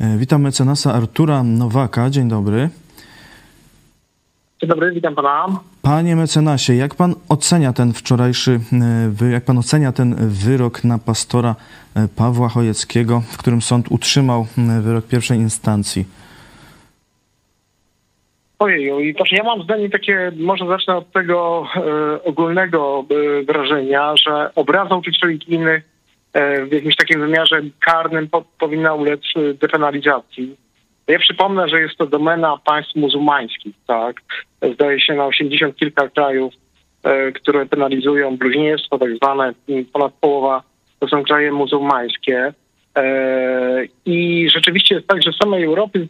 E, witam mecenasa Artura Nowaka. Dzień dobry. Dzień dobry, witam pana. Panie mecenasie, jak pan ocenia ten wczorajszy, e, jak pan ocenia ten wyrok na pastora e, Pawła Chojeckiego, w którym sąd utrzymał wyrok pierwszej instancji? Ojeju, i to ja mam zdanie takie, może zacznę od tego e, ogólnego e, wrażenia, że obraza uczuć religijnych w jakimś takim wymiarze karnym po, powinna ulec depenalizacji. Ja przypomnę, że jest to domena państw muzułmańskich, tak? Zdaje się na 80 kilka krajów, e, które penalizują bluźnierstwo, tak zwane, ponad połowa to są kraje muzułmańskie. E, I rzeczywiście jest tak, że w samej Europie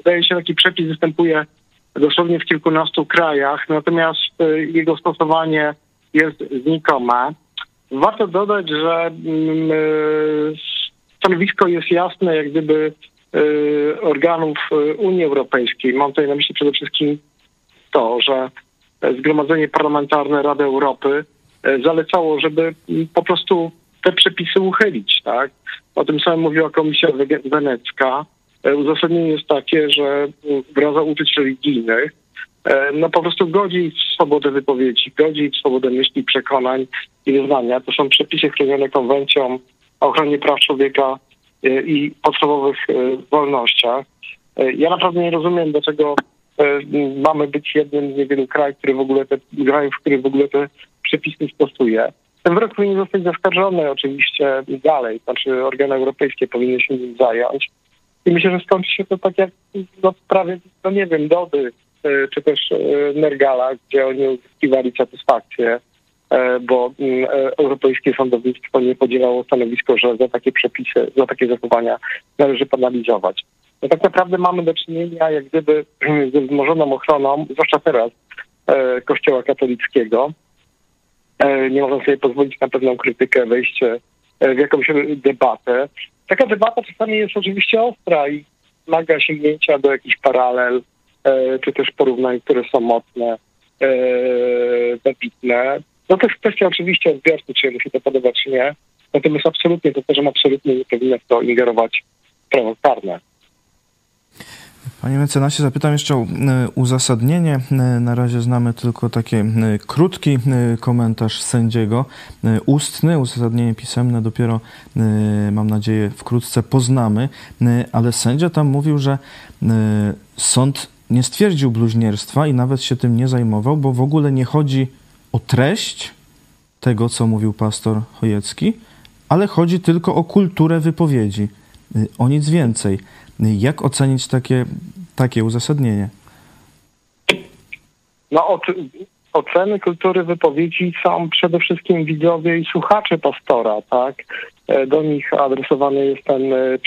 zdaje się taki przepis występuje dosłownie w kilkunastu krajach, natomiast e, jego stosowanie jest znikome. Warto dodać, że mm, e, stanowisko jest jasne, jak gdyby e, organów Unii Europejskiej. Mam tutaj na myśli przede wszystkim to, że Zgromadzenie Parlamentarne Rady Europy zalecało, żeby po prostu te przepisy uchylić. Tak? O tym samym mówiła Komisja Wenecka. E, uzasadnienie jest takie, że obraza uczuć religijnych e, no po prostu godzi w swobodę wypowiedzi, godzi w swobodę myśli, przekonań i wyznania. To są przepisy chronione konwencją o ochronie praw człowieka e, i podstawowych wolnościach. Ja naprawdę nie rozumiem, dlaczego mamy być jednym z niewielu krajów, który w ogóle te krajów, który w ogóle te przepisy stosuje. Ten wyrok powinien zostać zaskarżony oczywiście dalej, znaczy organy europejskie powinny się nim zająć. I myślę, że skończy się to tak jak no, w sprawie, no nie wiem, Dody e, czy też e, Nergala, gdzie oni uzyskiwali satysfakcję, e, bo mm, europejskie sądownictwo nie podzielało stanowisko, że za takie przepisy, za takie zachowania należy penalizować. No tak naprawdę mamy do czynienia jak gdyby ze wzmożoną ochroną, zwłaszcza teraz, Kościoła katolickiego. Nie można sobie pozwolić na pewną krytykę, wejście w jakąś debatę. Taka debata czasami jest oczywiście ostra i wymaga sięgnięcia do jakichś paralel, czy też porównań, które są mocne, e, wybitne. No to jest kwestia oczywiście odbiorcy, czy mu się to podoba, czy nie. Natomiast absolutnie, to też absolutnie nie powinno w to ingerować prawo karne. Panie mecenasie, zapytam jeszcze o e, uzasadnienie. E, na razie znamy tylko taki e, krótki komentarz sędziego, ustny, uzasadnienie pisemne dopiero, mam nadzieję, wkrótce poznamy, ale sędzia tam mówił, że sąd nie stwierdził bluźnierstwa i nawet się tym nie zajmował, bo w ogóle nie chodzi o treść tego, co mówił pastor Chojecki, ale chodzi tylko o kulturę wypowiedzi, o nic więcej. Jak ocenić takie, takie uzasadnienie? No, oceny kultury wypowiedzi są przede wszystkim widzowie i słuchacze pastora, tak? E, do nich adresowany jest ten e,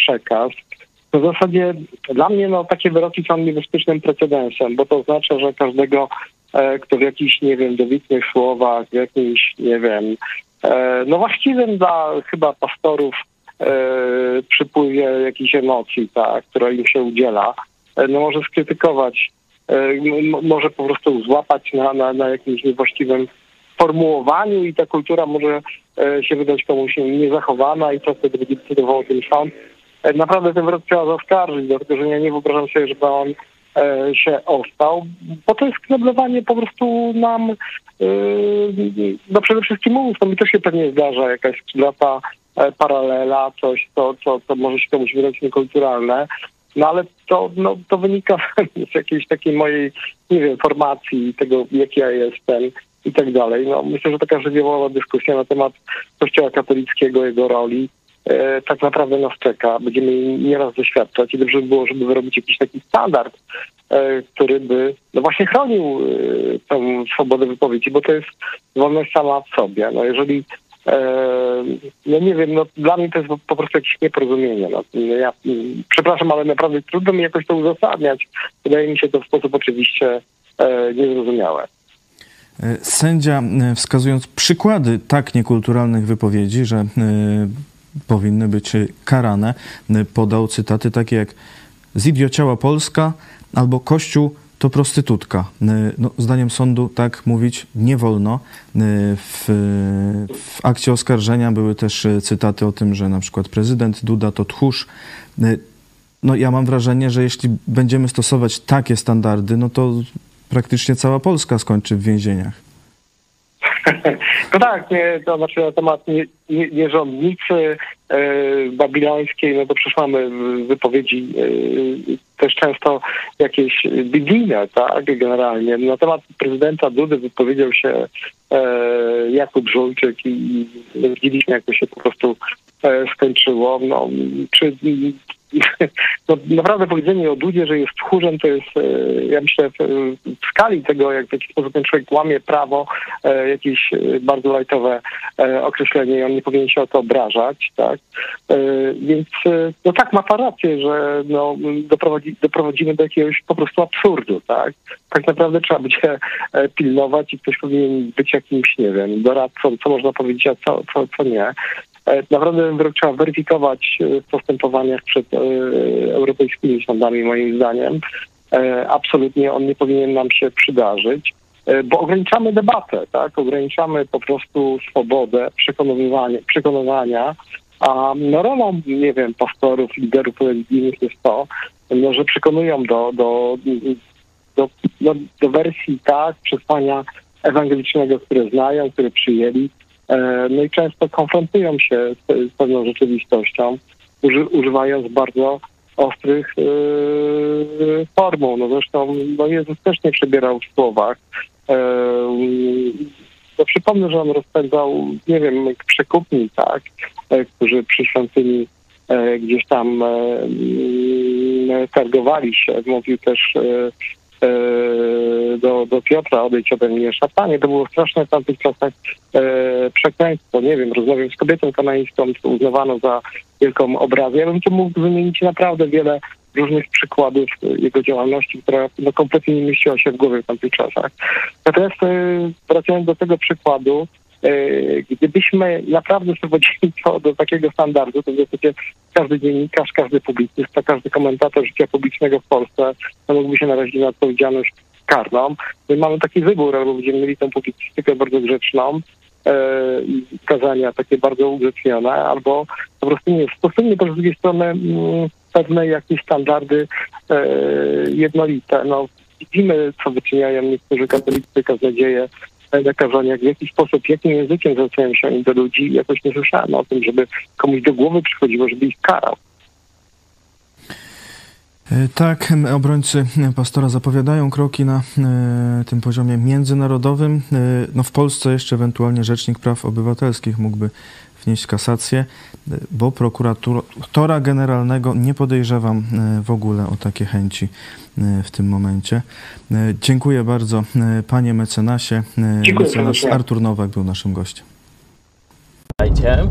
przekaz. W zasadzie dla mnie no, takie wyroki są niebezpiecznym precedensem, bo to oznacza, że każdego, e, kto w jakichś, nie wiem, dobitnych słowach, w jakimś, nie wiem, no właściwym dla chyba pastorów e, przypływie jakichś emocji, tak, która im się udziela, e, no może skrytykować, e, może po prostu złapać na, na, na jakimś niewłaściwym formułowaniu i ta kultura może e, się wydać komuś niezachowana i co wtedy będzie decydował o tym sąd. E, naprawdę ten wyrok trzeba zaskarżyć, dlatego że ja nie wyobrażam sobie, żeby on e, się ostał, bo to jest kneblowanie po prostu nam, no przede wszystkim mów, to mi też się pewnie zdarza jakaś lata E, paralela, coś, co, co, co może się komuś wydać niekulturalne. No ale to, no, to wynika z jakiejś takiej mojej, nie wiem, formacji, tego, jaki ja jestem i tak dalej. No, myślę, że taka żywiołowa dyskusja na temat Kościoła katolickiego, jego roli, e, tak naprawdę nas czeka. Będziemy nieraz doświadczać i dobrze by było, żeby wyrobić jakiś taki standard, e, który by no właśnie chronił e, tę swobodę wypowiedzi, bo to jest wolność sama w sobie. No jeżeli no nie wiem, no dla mnie to jest po prostu jakieś nieporozumienie. No, ja, przepraszam, ale naprawdę trudno mi jakoś to uzasadniać. Wydaje mi się to w sposób oczywiście e, niezrozumiałe. E, sędzia, e, wskazując przykłady tak niekulturalnych wypowiedzi, że powinny być karane, podał cytaty takie jak zidiociała Polska albo Kościół to prostytutka. No, zdaniem sądu tak mówić nie wolno. W, w, akcie oskarżenia były też y, cytaty o tym, że na przykład prezydent Duda to tchórz. no ja mam wrażenie, że jeśli będziemy stosować takie standardy, no to praktycznie cała Polska skończy w więzieniach. No tak, nie, to znaczy na temat nie, nie, nierządnicy e, babilońskiej, no to przecież mamy wypowiedzi e, też często jakieś biblijne, tak, generalnie. Na temat prezydenta Dudy wypowiedział się e, Jakub Żulczyk i widzieliśmy, jak to się po prostu e, skończyło. No, czy no, naprawdę powiedzenie o Dudzie, że jest tchórzem, to jest, e, ja myślę, w skali tego, jak w jaki sposób ten człowiek łamie prawo, e, jakieś e, bardzo lajtowe określenie i on nie powinien się o to obrażać, tak? Więc no tak, ma pan rację, że no, doprowadzi, doprowadzimy do jakiegoś po prostu absurdu, tak? Tak naprawdę trzeba będzie pilnować i ktoś powinien być jakimś, nie wiem, doradcą, co można powiedzieć, a co, co, co nie. E, naprawdę wyrok trzeba weryfikować e, w postępowaniach przed e, europejskimi sądami, moim zdaniem. Absolutnie on nie powinien nam się przydarzyć, bo ograniczamy debatę, tak? Ograniczamy po prostu swobodę przekonywania, przekonywania a no rolą, nie wiem, pastorów, liderów religijnych jest to, no, że przekonują do, do, do, do, do wersji tak, przesłania ewangelicznego, które znają, które przyjęli, E, no i często konfrontują się z, pewną rzeczywistością, używając bardzo ostrych yy. No zresztą no Jezus też nie przebierał w słowach. Yy, no przypomnę, że on rozpędzał, nie wiem, przekupni, tak, yy, którzy przy świątyni gdzieś tam targowali się. Mówił też E, do, do Piotra odejdź ode mnie szatanie. To było straszne w tamtych czasach e, przekleństwo. Nie wiem, rozmawiam z kobietą kanańską, to uznawano za wielką obrazę. Ja bym tu mógł wymienić naprawdę wiele różnych przykładów jego działalności, która no, kompletnie nie mieściła się w głowie w tamtych czasach. Natomiast e, wracając do tego przykładu, E, gdybyśmy naprawdę sprowadzili to do takiego standardu, to w zasadzie każdy dziennikarz, każdy publicysta, każdy komentator życia publicznego w Polsce mógłby się narazić na odpowiedzialność karną. My mamy taki wybór, albo będziemy mieli tą publicystykę bardzo grzeczną, e, i kazania takie bardzo ugrzecznione, albo po prostu nie. Stosujmy też z drugiej strony mm, pewne jakieś standardy e, jednolite. No, widzimy, co wyczyniają niektórzy katolicy, kaznodzieje na kazaniach, w jaki sposób, jakim językiem zwracają się do ludzi. Jakoś nie słyszałem o tym, żeby komuś do głowy przychodziło, żeby ich karał. E, tak, obrońcy pastora zapowiadają kroki na e, tym poziomie międzynarodowym. E, no w Polsce jeszcze ewentualnie Rzecznik Praw Obywatelskich mógłby wnieść kasację, bo prokuratora generalnego nie podejrzewam w ogóle o takie chęci w tym momencie. Dziękuję bardzo panie mecenasie. Dziękuję Mecenas Artur Nowak był naszym gościem. Witajcie.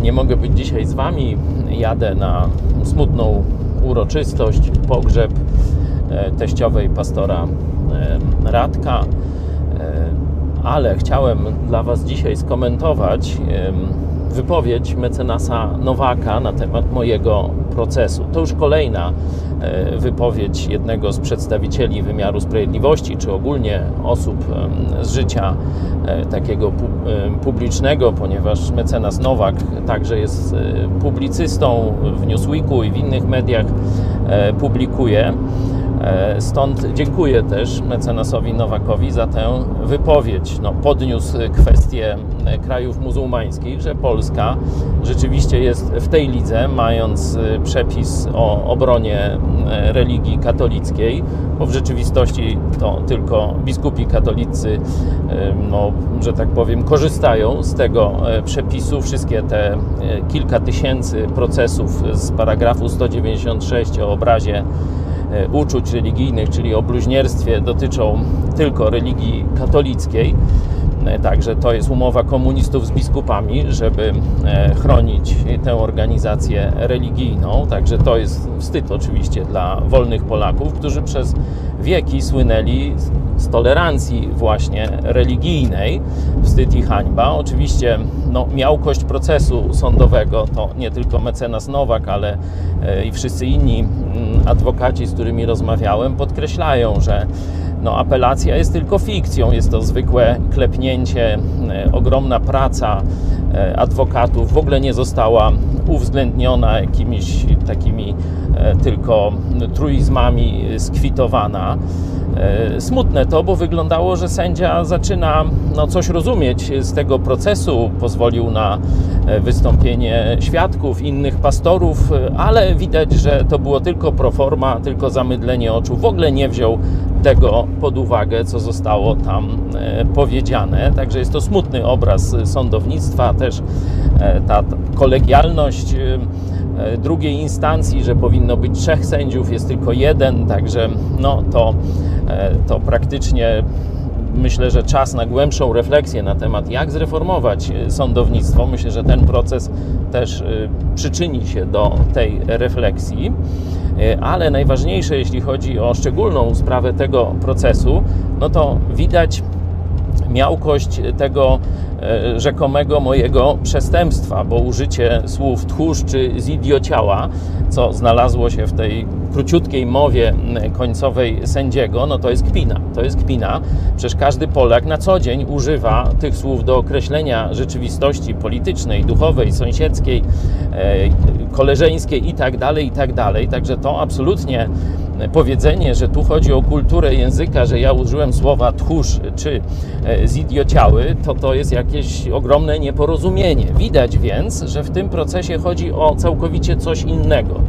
Nie mogę być dzisiaj z wami. Jadę na smutną uroczystość, pogrzeb e, teściowej pastora e, Radka, e, ale chciałem dla Was dzisiaj skomentować wypowiedź mecenasa Nowaka na temat mojego procesu. To już kolejna wypowiedź jednego z przedstawicieli wymiaru sprawiedliwości, czy ogólnie osób z życia takiego publicznego, ponieważ mecenas Nowak także jest publicystą w Newsweeku i w innych mediach publikuje. E, stąd dziękuję też mecenasowi Nowakowi za tę wypowiedź. No, podniósł kwestię e, krajów muzułmańskich, że Polska rzeczywiście jest w tej lidze, mając e, przepis o obronie religii katolickiej, bo w rzeczywistości to tylko biskupi katolicy, no, że tak powiem, korzystają z tego przepisu. Wszystkie te kilka tysięcy procesów z paragrafu 196 o obrazie uczuć religijnych, czyli o bluźnierstwie, dotyczą tylko religii katolickiej. E, także to jest umowa komunistów z biskupami, żeby e, chronić tę organizację religijną. Także to jest wstyd oczywiście dla wolnych Polaków, którzy przez wieki słynęli z tolerancji właśnie religijnej. Wstyd i hańba. Oczywiście no, miałkość procesu sądowego to nie tylko mecenas Nowak, ale i wszyscy inni mm, adwokaci, z którymi rozmawiałem, podkreślają, że no, apelacja jest tylko fikcją, jest to zwykłe klepnięcie, ogromna praca adwokatów w ogóle nie została uwzględniona jakimiś takimi tylko truizmami skwitowana. E, smutne to, bo wyglądało, że sędzia zaczyna no, coś rozumieć z tego procesu, pozwolił na e, wystąpienie świadków, innych pastorów, e, ale widać, że to było tylko proforma, tylko zamydlenie oczu. W ogóle nie wziął tego pod uwagę, co zostało tam powiedziane. Także jest to smutny obraz sądownictwa, też ta kolegialność drugiej instancji, że powinno być trzech sędziów, jest tylko jeden, także no, to E, to praktycznie myślę, że czas na głębszą refleksję na temat, jak zreformować e, sądownictwo. Myślę, że ten proces też e, przyczyni się do tej refleksji. Ale najważniejsze, jeśli chodzi o szczególną sprawę tego procesu, no to widać miałkość tego rzekomego mojego przestępstwa, bo użycie słów tchórz czy zidiociała, co znalazło się w tej króciutkiej mowie końcowej sędziego, no to jest kpina. To jest kpina. Przecież każdy Polak na co dzień używa tych słów do określenia rzeczywistości politycznej, duchowej, sąsiedzkiej, e, koleżeńskiej i tak dalej, i tak dalej. Także to absolutnie powiedzenie, że tu chodzi o kulturę języka, że ja użyłem słowa tchórz czy e, zidiociały, to to jest jakieś ogromne nieporozumienie. Widać więc, że w tym procesie chodzi o całkowicie coś innego.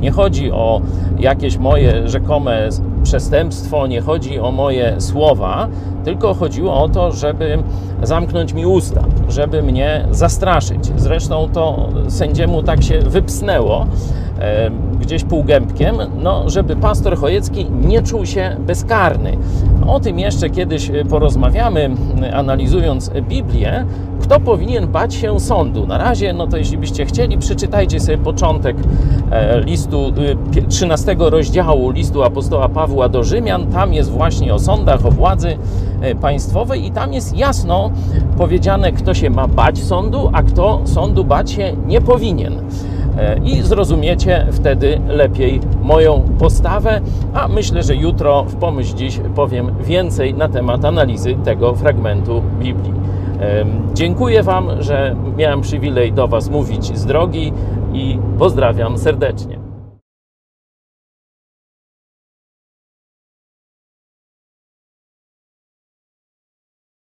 Nie chodzi o jakieś moje rzekome przestępstwo, nie chodzi o moje słowa, tylko chodziło o to, żeby zamknąć mi usta, żeby mnie zastraszyć. Zresztą to sędziemu tak się wypsnęło, gdzieś półgębkiem, no, żeby pastor Chojecki nie czuł się bezkarny. O tym jeszcze kiedyś porozmawiamy, analizując Biblię, kto powinien bać się sądu. Na razie, no to jeśli byście chcieli, przeczytajcie sobie początek e, listu 13 y, rozdziału listu apostoła Pawła do Rzymian. Tam jest właśnie o sądach, o władzy e, państwowej i tam jest jasno powiedziane, kto się ma bać sądu, a kto sądu bać się nie powinien. E, i zrozumiecie wtedy lepiej moją postawę, a myślę, że jutro w pomyśl dziś powiem więcej na temat analizy tego fragmentu Biblii. Dziękuję Wam, że miałem przywilej do Was mówić z drogi i pozdrawiam serdecznie.